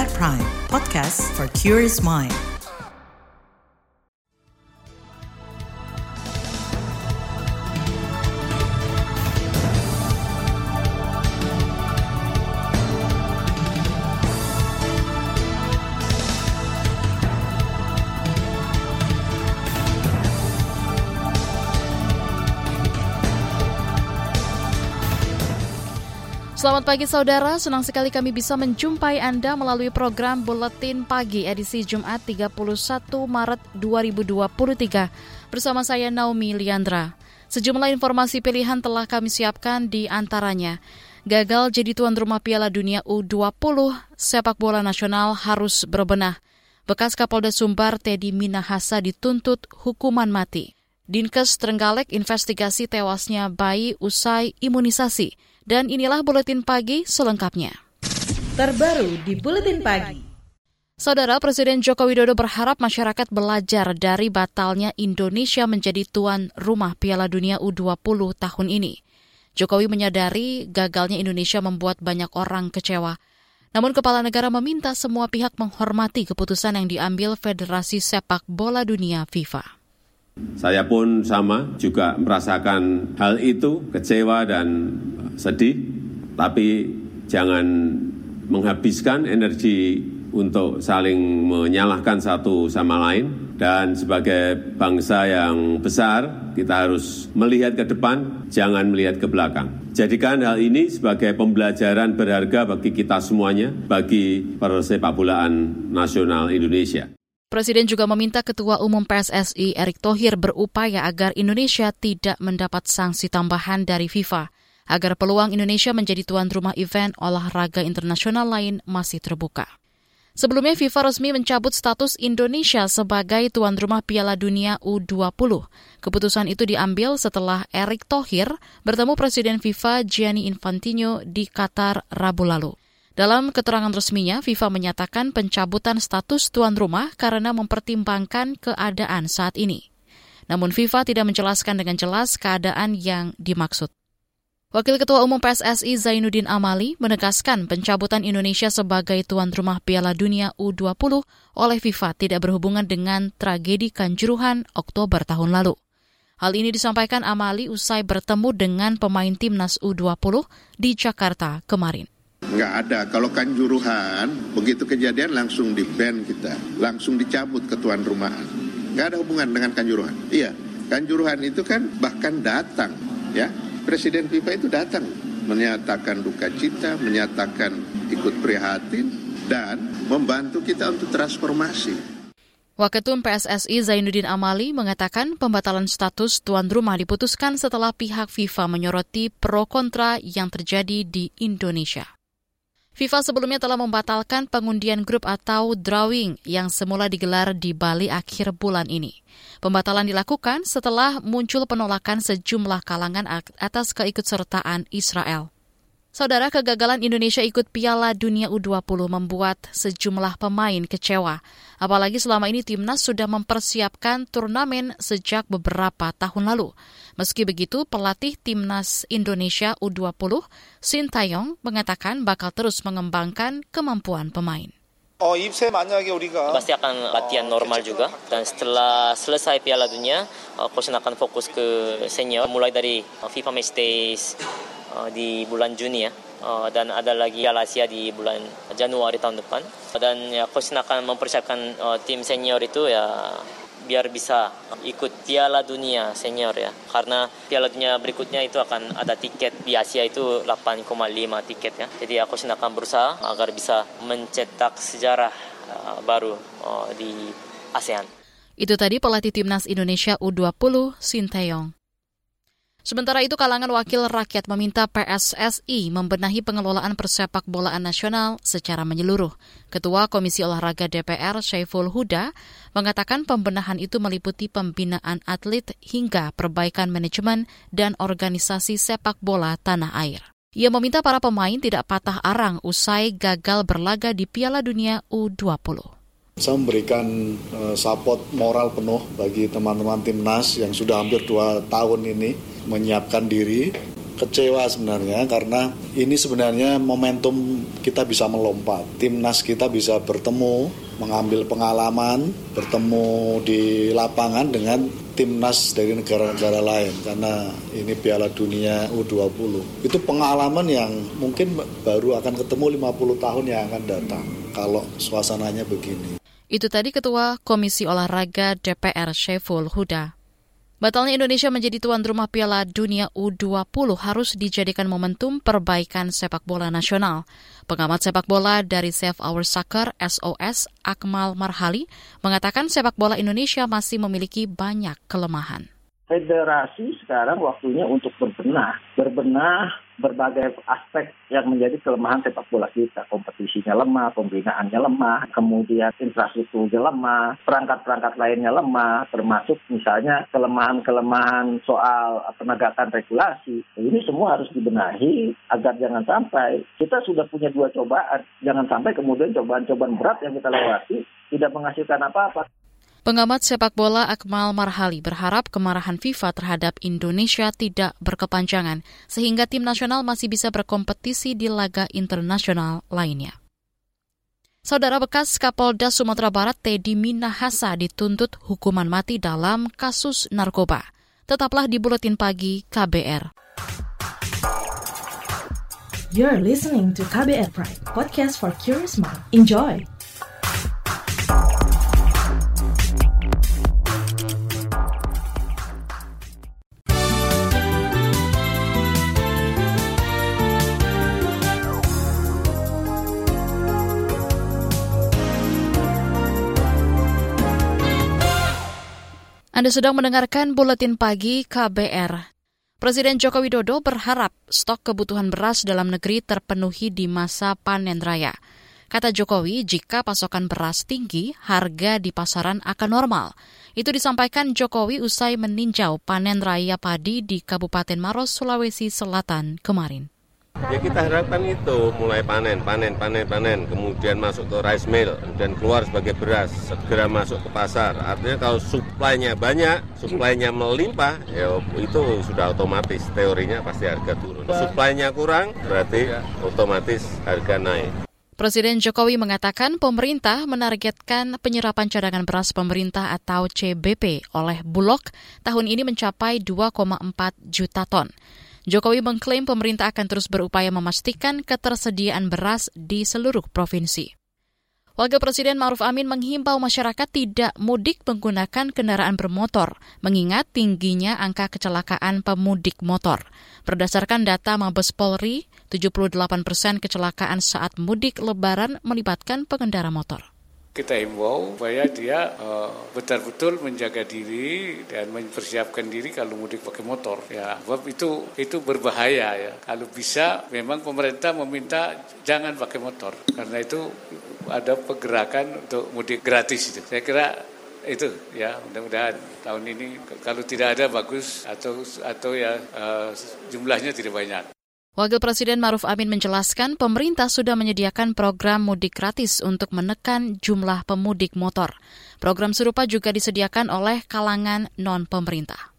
Kabar Prime, podcast for curious mind. Selamat pagi saudara, senang sekali kami bisa menjumpai Anda melalui program Buletin Pagi edisi Jumat 31 Maret 2023. Bersama saya Naomi Liandra. Sejumlah informasi pilihan telah kami siapkan di antaranya. Gagal jadi tuan rumah Piala Dunia U20, sepak bola nasional harus berbenah. Bekas Kapolda Sumbar Teddy Minahasa dituntut hukuman mati. Dinkes Trenggalek investigasi tewasnya bayi usai imunisasi. Dan inilah Buletin Pagi selengkapnya. Terbaru di Buletin Pagi. Saudara Presiden Joko Widodo berharap masyarakat belajar dari batalnya Indonesia menjadi tuan rumah Piala Dunia U20 tahun ini. Jokowi menyadari gagalnya Indonesia membuat banyak orang kecewa. Namun kepala negara meminta semua pihak menghormati keputusan yang diambil Federasi Sepak Bola Dunia FIFA. Saya pun sama juga merasakan hal itu, kecewa dan sedih, tapi jangan menghabiskan energi untuk saling menyalahkan satu sama lain. Dan sebagai bangsa yang besar, kita harus melihat ke depan, jangan melihat ke belakang. Jadikan hal ini sebagai pembelajaran berharga bagi kita semuanya, bagi persepak bolaan nasional Indonesia. Presiden juga meminta Ketua Umum PSSI Erick Thohir berupaya agar Indonesia tidak mendapat sanksi tambahan dari FIFA, agar peluang Indonesia menjadi tuan rumah event olahraga internasional lain masih terbuka. Sebelumnya FIFA resmi mencabut status Indonesia sebagai tuan rumah Piala Dunia U20. Keputusan itu diambil setelah Erick Thohir bertemu Presiden FIFA Gianni Infantino di Qatar Rabu lalu. Dalam keterangan resminya, FIFA menyatakan pencabutan status tuan rumah karena mempertimbangkan keadaan saat ini. Namun FIFA tidak menjelaskan dengan jelas keadaan yang dimaksud. Wakil Ketua Umum PSSI Zainuddin Amali menegaskan pencabutan Indonesia sebagai tuan rumah Piala Dunia U20 oleh FIFA tidak berhubungan dengan tragedi Kanjuruhan Oktober tahun lalu. Hal ini disampaikan Amali usai bertemu dengan pemain timnas U20 di Jakarta kemarin. Nggak ada. Kalau kanjuruhan, begitu kejadian langsung di ban kita. Langsung dicabut ketuan rumahan. Nggak ada hubungan dengan kanjuruhan. Iya, kanjuruhan itu kan bahkan datang. ya Presiden FIFA itu datang. Menyatakan duka cita, menyatakan ikut prihatin, dan membantu kita untuk transformasi. Waketum PSSI Zainuddin Amali mengatakan pembatalan status tuan rumah diputuskan setelah pihak FIFA menyoroti pro kontra yang terjadi di Indonesia. FIFA sebelumnya telah membatalkan pengundian grup atau drawing yang semula digelar di Bali akhir bulan ini. Pembatalan dilakukan setelah muncul penolakan sejumlah kalangan atas keikutsertaan Israel. Saudara kegagalan Indonesia ikut Piala Dunia U20 membuat sejumlah pemain kecewa. Apalagi selama ini timnas sudah mempersiapkan turnamen sejak beberapa tahun lalu. Meski begitu, pelatih timnas Indonesia U20, Sintayong, mengatakan bakal terus mengembangkan kemampuan pemain. Oh, pasti akan latihan normal juga dan setelah selesai Piala Dunia, coach akan fokus ke senior mulai dari FIFA Match Days, Uh, di bulan Juni ya. Uh, dan ada lagi Piala Asia di bulan Januari tahun depan. Dan ya coach akan mempersiapkan uh, tim senior itu ya biar bisa ikut Piala Dunia senior ya. Karena Piala Dunia berikutnya itu akan ada tiket di Asia itu 8,5 tiket ya. Jadi aku akan berusaha agar bisa mencetak sejarah baru di ASEAN. Itu tadi pelatih timnas Indonesia U20 Sinteyong. Sementara itu, kalangan wakil rakyat meminta PSSI membenahi pengelolaan persepak bolaan nasional secara menyeluruh. Ketua Komisi Olahraga DPR, Syaiful Huda, mengatakan pembenahan itu meliputi pembinaan atlet hingga perbaikan manajemen dan organisasi sepak bola tanah air. Ia meminta para pemain tidak patah arang usai gagal berlaga di Piala Dunia U20. Saya memberikan uh, support moral penuh bagi teman-teman timnas yang sudah hampir dua tahun ini menyiapkan diri kecewa sebenarnya karena ini sebenarnya momentum kita bisa melompat. Timnas kita bisa bertemu, mengambil pengalaman, bertemu di lapangan dengan timnas dari negara-negara lain karena ini Piala Dunia U20. Itu pengalaman yang mungkin baru akan ketemu 50 tahun yang akan datang kalau suasananya begini. Itu tadi Ketua Komisi Olahraga DPR Syeful Huda. Batalnya Indonesia menjadi tuan rumah Piala Dunia U20 harus dijadikan momentum perbaikan sepak bola nasional. Pengamat sepak bola dari Save Our Soccer SOS Akmal Marhali mengatakan sepak bola Indonesia masih memiliki banyak kelemahan federasi sekarang waktunya untuk berbenah, berbenah berbagai aspek yang menjadi kelemahan sepak bola kita. Kompetisinya lemah, pembinaannya lemah, kemudian infrastrukturnya lemah, perangkat-perangkat lainnya lemah, termasuk misalnya kelemahan-kelemahan soal penegakan regulasi. Ini semua harus dibenahi agar jangan sampai kita sudah punya dua cobaan, jangan sampai kemudian cobaan-cobaan berat yang kita lewati tidak menghasilkan apa-apa. Pengamat sepak bola Akmal Marhali berharap kemarahan FIFA terhadap Indonesia tidak berkepanjangan sehingga tim nasional masih bisa berkompetisi di laga internasional lainnya. Saudara bekas Kapolda Sumatera Barat Teddy Minahasa dituntut hukuman mati dalam kasus narkoba. Tetaplah di Buletin Pagi KBR. You're listening to KBR Pride, podcast for curious mind. Enjoy! Anda sedang mendengarkan buletin pagi KBR. Presiden Joko Widodo berharap stok kebutuhan beras dalam negeri terpenuhi di masa panen raya. Kata Jokowi, jika pasokan beras tinggi, harga di pasaran akan normal. Itu disampaikan Jokowi usai meninjau panen raya padi di Kabupaten Maros, Sulawesi Selatan kemarin. Ya kita harapkan itu mulai panen, panen, panen, panen, kemudian masuk ke rice mill dan keluar sebagai beras, segera masuk ke pasar. Artinya kalau suplainya banyak, suplainya melimpah, ya itu sudah otomatis teorinya pasti harga turun. Suplainya kurang, berarti otomatis harga naik. Presiden Jokowi mengatakan pemerintah menargetkan penyerapan cadangan beras pemerintah atau CBP oleh Bulog tahun ini mencapai 2,4 juta ton. Jokowi mengklaim pemerintah akan terus berupaya memastikan ketersediaan beras di seluruh provinsi. Wakil Presiden Maruf Amin menghimbau masyarakat tidak mudik menggunakan kendaraan bermotor, mengingat tingginya angka kecelakaan pemudik motor. Berdasarkan data Mabes Polri, 78 persen kecelakaan saat mudik lebaran melibatkan pengendara motor kita himbau supaya dia uh, betul-betul menjaga diri dan mempersiapkan diri kalau mudik pakai motor. Ya sebab itu itu berbahaya ya. Kalau bisa memang pemerintah meminta jangan pakai motor. Karena itu ada pergerakan untuk mudik gratis itu. Saya kira itu ya. Mudah-mudahan tahun ini kalau tidak ada bagus atau atau ya uh, jumlahnya tidak banyak Wakil Presiden Maruf Amin menjelaskan pemerintah sudah menyediakan program mudik gratis untuk menekan jumlah pemudik motor. Program serupa juga disediakan oleh kalangan non-pemerintah.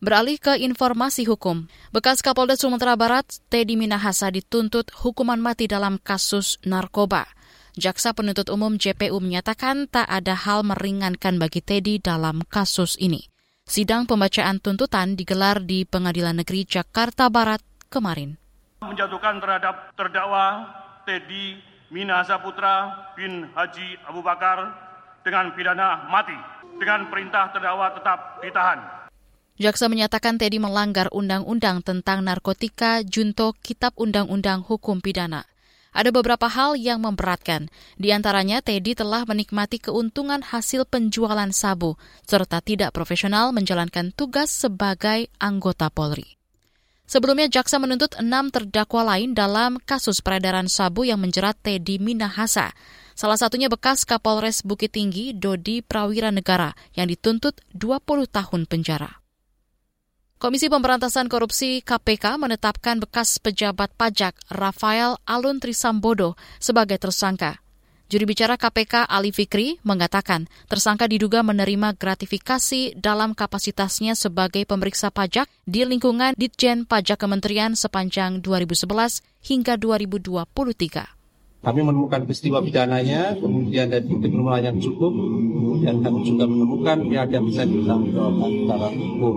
Beralih ke informasi hukum, bekas Kapolda Sumatera Barat, Teddy Minahasa dituntut hukuman mati dalam kasus narkoba. Jaksa penuntut umum JPU menyatakan tak ada hal meringankan bagi Teddy dalam kasus ini. Sidang pembacaan tuntutan digelar di Pengadilan Negeri Jakarta Barat kemarin. Menjatuhkan terhadap terdakwa Teddy Minahasa Putra bin Haji Abu Bakar dengan pidana mati dengan perintah terdakwa tetap ditahan. Jaksa menyatakan Teddy melanggar undang-undang tentang narkotika junto Kitab Undang-Undang Hukum Pidana. Ada beberapa hal yang memberatkan, di antaranya Teddy telah menikmati keuntungan hasil penjualan sabu, serta tidak profesional menjalankan tugas sebagai anggota Polri. Sebelumnya, jaksa menuntut enam terdakwa lain dalam kasus peredaran sabu yang menjerat Teddy Minahasa. Salah satunya bekas Kapolres Bukit Tinggi, Dodi Prawira Negara, yang dituntut 20 tahun penjara. Komisi Pemberantasan Korupsi KPK menetapkan bekas pejabat pajak Rafael Alun Trisambodo sebagai tersangka. Juri bicara KPK Ali Fikri mengatakan tersangka diduga menerima gratifikasi dalam kapasitasnya sebagai pemeriksa pajak di lingkungan Ditjen Pajak Kementerian sepanjang 2011 hingga 2023. Kami menemukan peristiwa pidananya, kemudian dari bukti permulaan yang cukup, kemudian kami juga menemukan pihak yang bisa ditanggung secara hukum.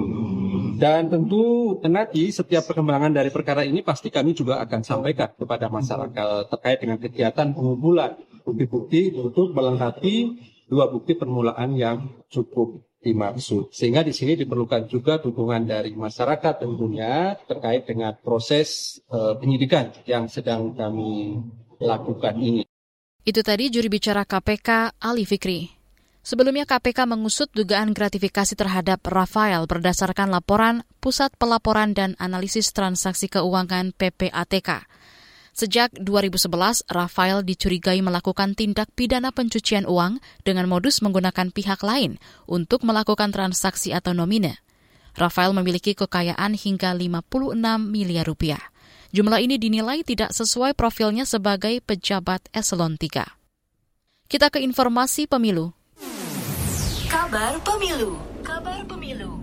Dan tentu nanti setiap perkembangan dari perkara ini pasti kami juga akan sampaikan kepada masyarakat terkait dengan kegiatan pengumpulan bukti-bukti untuk melengkapi dua bukti permulaan yang cukup dimaksud. Sehingga di sini diperlukan juga dukungan dari masyarakat tentunya terkait dengan proses uh, penyidikan yang sedang kami lakukan ini. Itu tadi juri bicara KPK Ali Fikri. Sebelumnya KPK mengusut dugaan gratifikasi terhadap Rafael berdasarkan laporan Pusat Pelaporan dan Analisis Transaksi Keuangan PPATK. Sejak 2011, Rafael dicurigai melakukan tindak pidana pencucian uang dengan modus menggunakan pihak lain untuk melakukan transaksi atau nomine. Rafael memiliki kekayaan hingga 56 miliar rupiah. Jumlah ini dinilai tidak sesuai profilnya sebagai pejabat eselon 3. Kita ke informasi pemilu. Kabar pemilu. Kabar pemilu.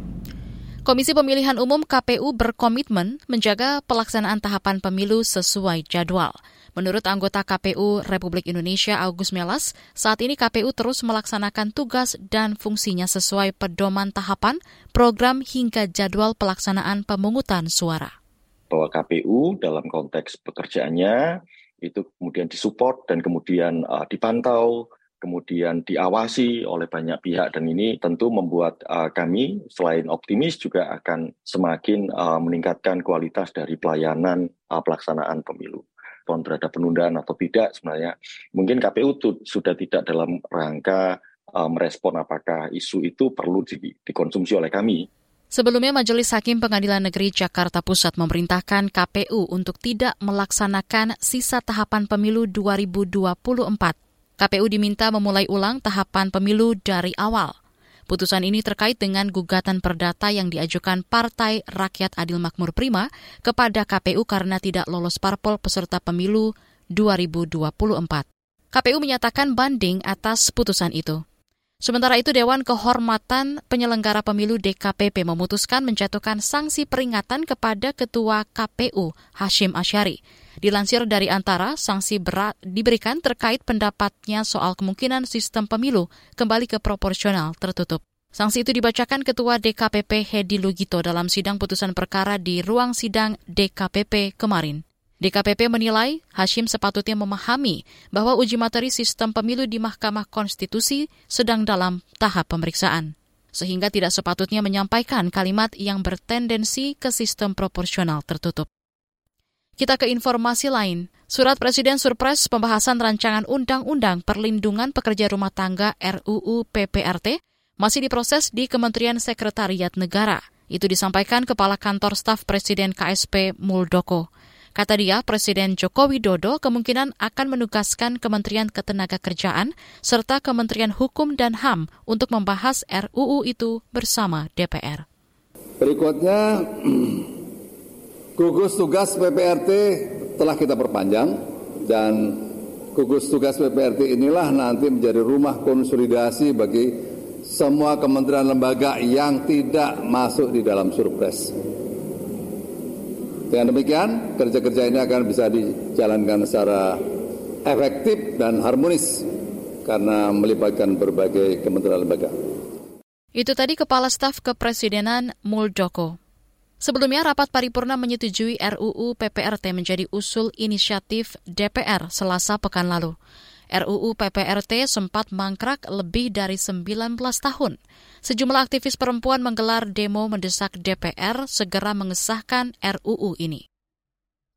Komisi Pemilihan Umum KPU berkomitmen menjaga pelaksanaan tahapan pemilu sesuai jadwal. Menurut anggota KPU Republik Indonesia Agus Melas, saat ini KPU terus melaksanakan tugas dan fungsinya sesuai pedoman tahapan, program hingga jadwal pelaksanaan pemungutan suara. Bahwa KPU dalam konteks pekerjaannya itu kemudian disupport dan kemudian uh, dipantau kemudian diawasi oleh banyak pihak dan ini tentu membuat uh, kami selain optimis juga akan semakin uh, meningkatkan kualitas dari pelayanan uh, pelaksanaan pemilu. Terhadap penundaan atau tidak sebenarnya mungkin KPU tuh sudah tidak dalam rangka uh, merespon apakah isu itu perlu di, dikonsumsi oleh kami. Sebelumnya, Majelis Hakim Pengadilan Negeri Jakarta Pusat memerintahkan KPU untuk tidak melaksanakan sisa tahapan pemilu 2024 KPU diminta memulai ulang tahapan pemilu dari awal. Putusan ini terkait dengan gugatan perdata yang diajukan Partai Rakyat Adil Makmur Prima kepada KPU karena tidak lolos parpol peserta pemilu 2024. KPU menyatakan banding atas putusan itu. Sementara itu, Dewan Kehormatan Penyelenggara Pemilu DKPP memutuskan menjatuhkan sanksi peringatan kepada Ketua KPU Hashim Asyari. Dilansir dari antara, sanksi berat diberikan terkait pendapatnya soal kemungkinan sistem pemilu kembali ke proporsional tertutup. Sanksi itu dibacakan Ketua DKPP Hedi Lugito dalam sidang putusan perkara di ruang sidang DKPP kemarin. DKPP menilai Hashim sepatutnya memahami bahwa uji materi sistem pemilu di Mahkamah Konstitusi sedang dalam tahap pemeriksaan, sehingga tidak sepatutnya menyampaikan kalimat yang bertendensi ke sistem proporsional tertutup. Kita ke informasi lain. Surat Presiden Surpres pembahasan rancangan Undang-Undang Perlindungan Pekerja Rumah Tangga RUU PPRT masih diproses di Kementerian Sekretariat Negara. Itu disampaikan Kepala Kantor Staf Presiden KSP Muldoko. Kata dia, Presiden Joko Widodo kemungkinan akan menugaskan Kementerian Ketenagakerjaan serta Kementerian Hukum dan HAM untuk membahas RUU itu bersama DPR. Berikutnya, gugus tugas PPRT telah kita perpanjang dan gugus tugas PPRT inilah nanti menjadi rumah konsolidasi bagi semua kementerian lembaga yang tidak masuk di dalam surpres. Dengan demikian, kerja-kerja ini akan bisa dijalankan secara efektif dan harmonis karena melibatkan berbagai kementerian lembaga. Itu tadi Kepala Staf Kepresidenan Muldoko. Sebelumnya, rapat paripurna menyetujui RUU PPRT menjadi usul inisiatif DPR selasa pekan lalu. RUU PPRT sempat mangkrak lebih dari 19 tahun. Sejumlah aktivis perempuan menggelar demo mendesak DPR segera mengesahkan RUU ini.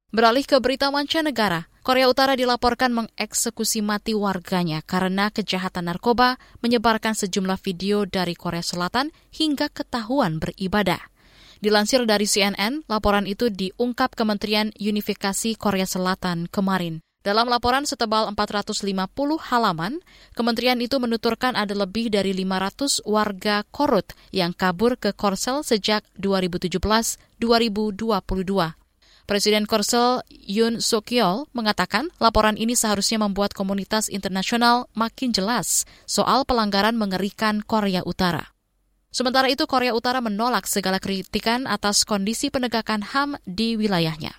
Beralih ke berita mancanegara, Korea Utara dilaporkan mengeksekusi mati warganya karena kejahatan narkoba menyebarkan sejumlah video dari Korea Selatan hingga ketahuan beribadah. Dilansir dari CNN, laporan itu diungkap Kementerian Unifikasi Korea Selatan kemarin. Dalam laporan setebal 450 halaman, kementerian itu menuturkan ada lebih dari 500 warga korut yang kabur ke Korsel sejak 2017-2022. Presiden Korsel Yoon Suk Yeol mengatakan laporan ini seharusnya membuat komunitas internasional makin jelas soal pelanggaran mengerikan Korea Utara. Sementara itu, Korea Utara menolak segala kritikan atas kondisi penegakan HAM di wilayahnya.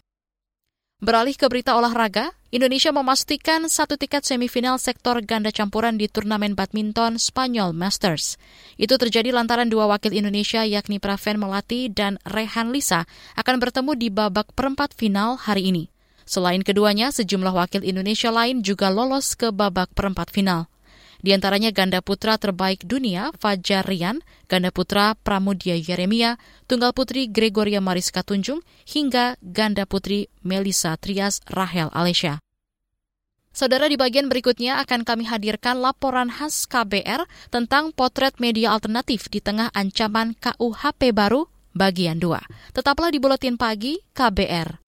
Beralih ke berita olahraga, Indonesia memastikan satu tiket semifinal sektor ganda campuran di turnamen badminton Spanyol Masters. Itu terjadi lantaran dua wakil Indonesia yakni Praven Melati dan Rehan Lisa akan bertemu di babak perempat final hari ini. Selain keduanya, sejumlah wakil Indonesia lain juga lolos ke babak perempat final. Di antaranya ganda putra terbaik dunia Fajar Rian, ganda putra Pramudia Yeremia, tunggal putri Gregoria Mariska Tunjung, hingga ganda putri Melisa Trias Rahel Alesya. Saudara di bagian berikutnya akan kami hadirkan laporan khas KBR tentang potret media alternatif di tengah ancaman KUHP baru bagian 2. Tetaplah di Buletin Pagi KBR.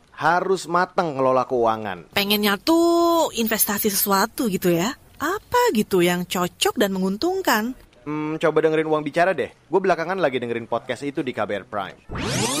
harus matang ngelola keuangan. Pengennya tuh investasi sesuatu gitu ya. Apa gitu yang cocok dan menguntungkan? Hmm, coba dengerin uang bicara deh. Gue belakangan lagi dengerin podcast itu di KBR Prime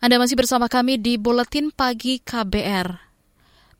Anda masih bersama kami di Buletin Pagi KBR.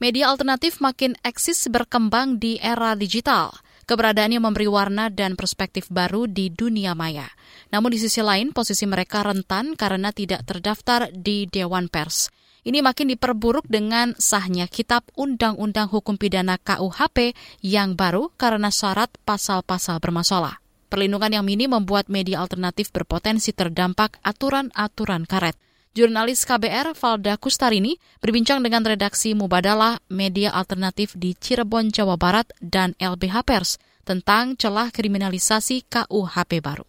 Media alternatif makin eksis berkembang di era digital. Keberadaannya memberi warna dan perspektif baru di dunia maya. Namun di sisi lain, posisi mereka rentan karena tidak terdaftar di Dewan Pers. Ini makin diperburuk dengan sahnya Kitab Undang-Undang Hukum Pidana KUHP yang baru karena syarat pasal-pasal bermasalah. Perlindungan yang minim membuat media alternatif berpotensi terdampak aturan-aturan karet. Jurnalis KBR Valda Kustarini berbincang dengan redaksi Mubadalah Media Alternatif di Cirebon, Jawa Barat dan LBH Pers tentang celah kriminalisasi KUHP baru.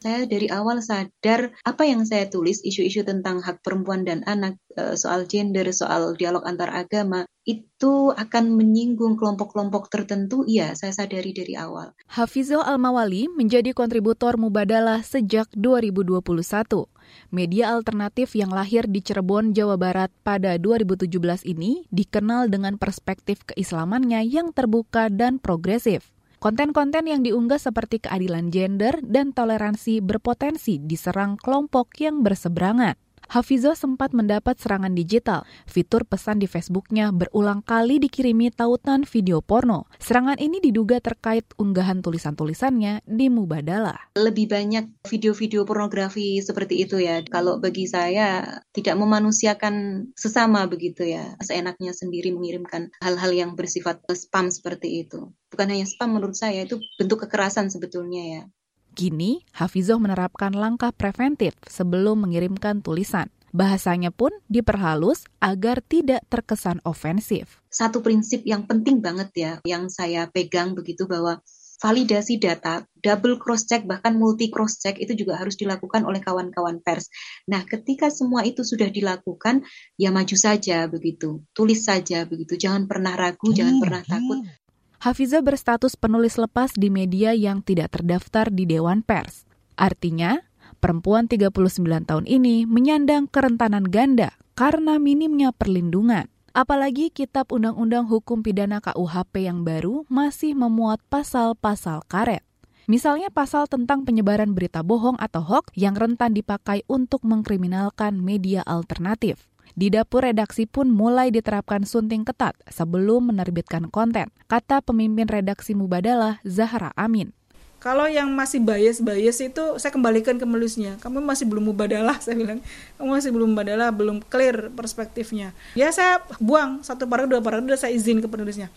Saya dari awal sadar apa yang saya tulis isu-isu tentang hak perempuan dan anak eh, soal gender soal dialog antar agama itu akan menyinggung kelompok-kelompok tertentu. Iya saya sadari dari awal. Hafizul Al-Mawali menjadi kontributor Mubadalah sejak 2021 media alternatif yang lahir di Cirebon, Jawa Barat pada 2017 ini dikenal dengan perspektif keislamannya yang terbuka dan progresif. Konten-konten yang diunggah seperti keadilan gender dan toleransi berpotensi diserang kelompok yang berseberangan. Hafizo sempat mendapat serangan digital. Fitur pesan di Facebooknya berulang kali dikirimi tautan video porno. Serangan ini diduga terkait unggahan tulisan-tulisannya di Mubadala. Lebih banyak video-video pornografi seperti itu ya. Kalau bagi saya tidak memanusiakan sesama begitu ya. Seenaknya sendiri mengirimkan hal-hal yang bersifat spam seperti itu. Bukan hanya spam menurut saya, itu bentuk kekerasan sebetulnya ya. Kini, Hafizoh menerapkan langkah preventif sebelum mengirimkan tulisan. Bahasanya pun diperhalus agar tidak terkesan ofensif. Satu prinsip yang penting banget ya, yang saya pegang begitu bahwa validasi data, double cross check bahkan multi cross check itu juga harus dilakukan oleh kawan-kawan pers. Nah, ketika semua itu sudah dilakukan, ya maju saja begitu, tulis saja begitu, jangan pernah ragu, hmm, jangan pernah takut. Hmm. Hafiza berstatus penulis lepas di media yang tidak terdaftar di Dewan Pers. Artinya, perempuan 39 tahun ini menyandang kerentanan ganda karena minimnya perlindungan. Apalagi Kitab Undang-Undang Hukum Pidana KUHP yang baru masih memuat pasal-pasal karet. Misalnya pasal tentang penyebaran berita bohong atau hoax yang rentan dipakai untuk mengkriminalkan media alternatif. Di dapur redaksi pun mulai diterapkan sunting ketat sebelum menerbitkan konten, kata pemimpin redaksi Mubadalah Zahra Amin. Kalau yang masih bias-bias itu saya kembalikan ke menulisnya. Kamu masih belum mubadalah, saya bilang. Kamu masih belum mubadalah, belum clear perspektifnya. Ya saya buang satu paragraf, dua paragraf, saya izin ke penulisnya.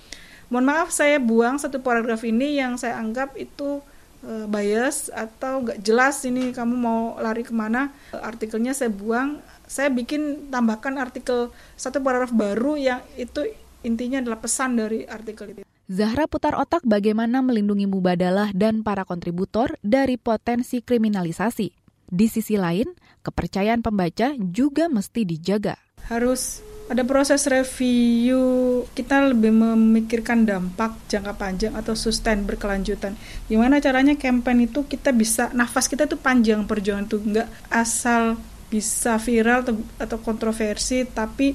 Mohon maaf saya buang satu paragraf ini yang saya anggap itu uh, bias atau nggak jelas ini kamu mau lari ke mana. Artikelnya saya buang, saya bikin tambahkan artikel satu paragraf baru yang itu intinya adalah pesan dari artikel itu. Zahra putar otak bagaimana melindungi mubadalah dan para kontributor dari potensi kriminalisasi. Di sisi lain, kepercayaan pembaca juga mesti dijaga. Harus ada proses review, kita lebih memikirkan dampak jangka panjang atau sustain berkelanjutan. Gimana caranya campaign itu kita bisa, nafas kita itu panjang perjuangan itu, nggak asal bisa viral atau, atau kontroversi, tapi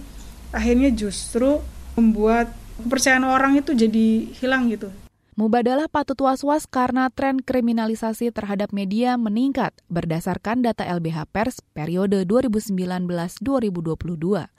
akhirnya justru membuat kepercayaan orang itu jadi hilang gitu. Mubadalah patut was-was karena tren kriminalisasi terhadap media meningkat berdasarkan data LBH Pers periode 2019-2022.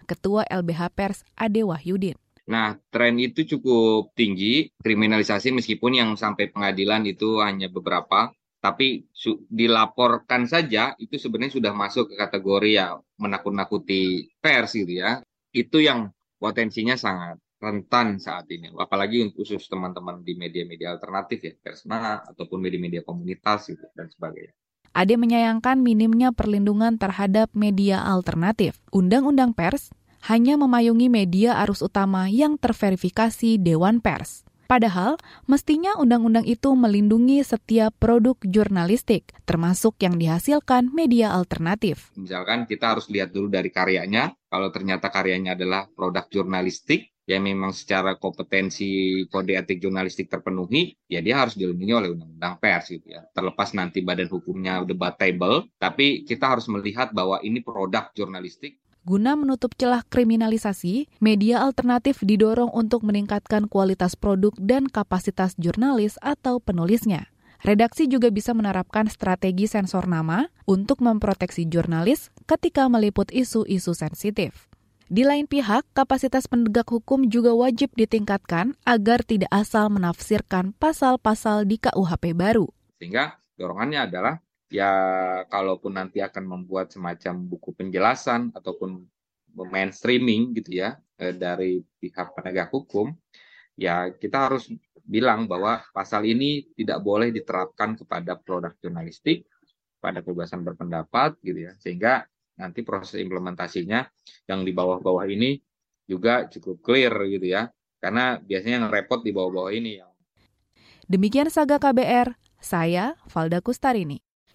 Ketua LBH Pers Ade Wahyudin. Nah, tren itu cukup tinggi, kriminalisasi meskipun yang sampai pengadilan itu hanya beberapa, tapi dilaporkan saja itu sebenarnya sudah masuk ke kategori ya menakut-nakuti pers gitu ya. Itu yang potensinya sangat rentan saat ini, apalagi untuk khusus teman-teman di media-media alternatif ya, persona ataupun media-media komunitas gitu dan sebagainya. Ade menyayangkan minimnya perlindungan terhadap media alternatif. Undang-undang pers hanya memayungi media arus utama yang terverifikasi Dewan Pers. Padahal, mestinya undang-undang itu melindungi setiap produk jurnalistik, termasuk yang dihasilkan media alternatif. Misalkan kita harus lihat dulu dari karyanya, kalau ternyata karyanya adalah produk jurnalistik, yang memang secara kompetensi kode etik jurnalistik terpenuhi, ya dia harus dilindungi oleh undang-undang pers gitu ya. Terlepas nanti badan hukumnya debatable, tapi kita harus melihat bahwa ini produk jurnalistik. Guna menutup celah kriminalisasi, media alternatif didorong untuk meningkatkan kualitas produk dan kapasitas jurnalis atau penulisnya. Redaksi juga bisa menerapkan strategi sensor nama untuk memproteksi jurnalis ketika meliput isu-isu sensitif. Di lain pihak, kapasitas penegak hukum juga wajib ditingkatkan agar tidak asal menafsirkan pasal-pasal di KUHP baru. Sehingga dorongannya adalah ya kalaupun nanti akan membuat semacam buku penjelasan ataupun mainstreaming gitu ya eh, dari pihak penegak hukum, ya kita harus bilang bahwa pasal ini tidak boleh diterapkan kepada produk jurnalistik, pada kebebasan berpendapat gitu ya, sehingga nanti proses implementasinya yang di bawah-bawah ini juga cukup clear gitu ya. Karena biasanya yang repot di bawah-bawah ini. Demikian Saga KBR, saya Valda Kustarini.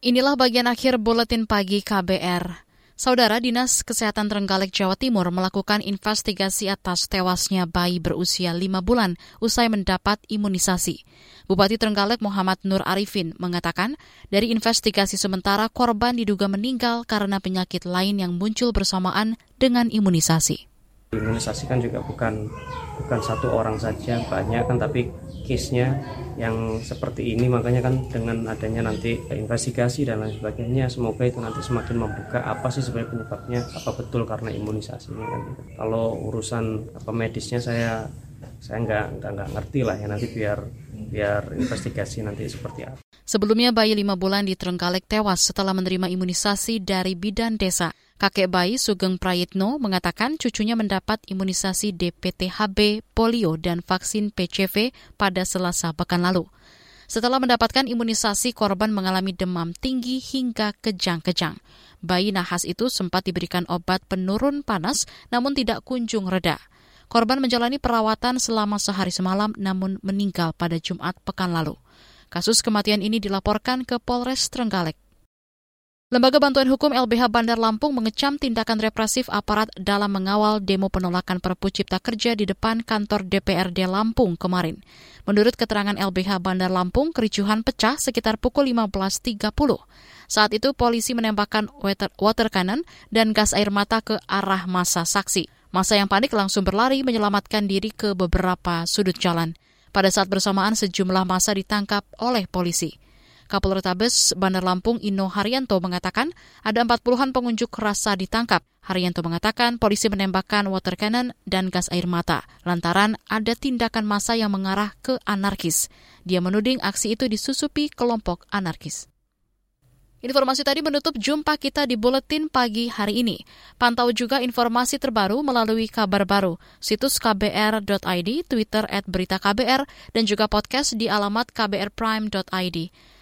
Inilah bagian akhir buletin pagi KBR. Saudara Dinas Kesehatan Trenggalek Jawa Timur melakukan investigasi atas tewasnya bayi berusia lima bulan usai mendapat imunisasi. Bupati Trenggalek Muhammad Nur Arifin mengatakan, dari investigasi sementara korban diduga meninggal karena penyakit lain yang muncul bersamaan dengan imunisasi. Imunisasi kan juga bukan bukan satu orang saja, banyak kan tapi case-nya yang seperti ini makanya kan dengan adanya nanti investigasi dan lain sebagainya semoga itu nanti semakin membuka apa sih sebenarnya penyebabnya apa betul karena imunisasi ini kan kalau urusan apa medisnya saya saya nggak nggak nggak ngerti lah ya nanti biar biar investigasi nanti seperti apa. Sebelumnya bayi lima bulan di Trenggalek tewas setelah menerima imunisasi dari bidan desa. Kakek bayi Sugeng Prayitno mengatakan cucunya mendapat imunisasi DPTHB, polio, dan vaksin PCV pada selasa pekan lalu. Setelah mendapatkan imunisasi, korban mengalami demam tinggi hingga kejang-kejang. Bayi nahas itu sempat diberikan obat penurun panas, namun tidak kunjung reda. Korban menjalani perawatan selama sehari semalam namun meninggal pada Jumat pekan lalu. Kasus kematian ini dilaporkan ke Polres Trenggalek. Lembaga Bantuan Hukum LBH Bandar Lampung mengecam tindakan represif aparat dalam mengawal demo penolakan Perpu Cipta Kerja di depan kantor DPRD Lampung kemarin. Menurut keterangan LBH Bandar Lampung, kericuhan pecah sekitar pukul 15.30. Saat itu polisi menembakkan water, water cannon dan gas air mata ke arah masa saksi. Masa yang panik langsung berlari menyelamatkan diri ke beberapa sudut jalan. Pada saat bersamaan sejumlah masa ditangkap oleh polisi. Kapolretabes Bandar Lampung Ino Haryanto mengatakan ada 40-an pengunjuk rasa ditangkap. Haryanto mengatakan polisi menembakkan water cannon dan gas air mata lantaran ada tindakan massa yang mengarah ke anarkis. Dia menuding aksi itu disusupi kelompok anarkis. Informasi tadi menutup jumpa kita di Buletin Pagi hari ini. Pantau juga informasi terbaru melalui kabar baru, situs kbr.id, Twitter at berita KBR, dan juga podcast di alamat kbrprime.id.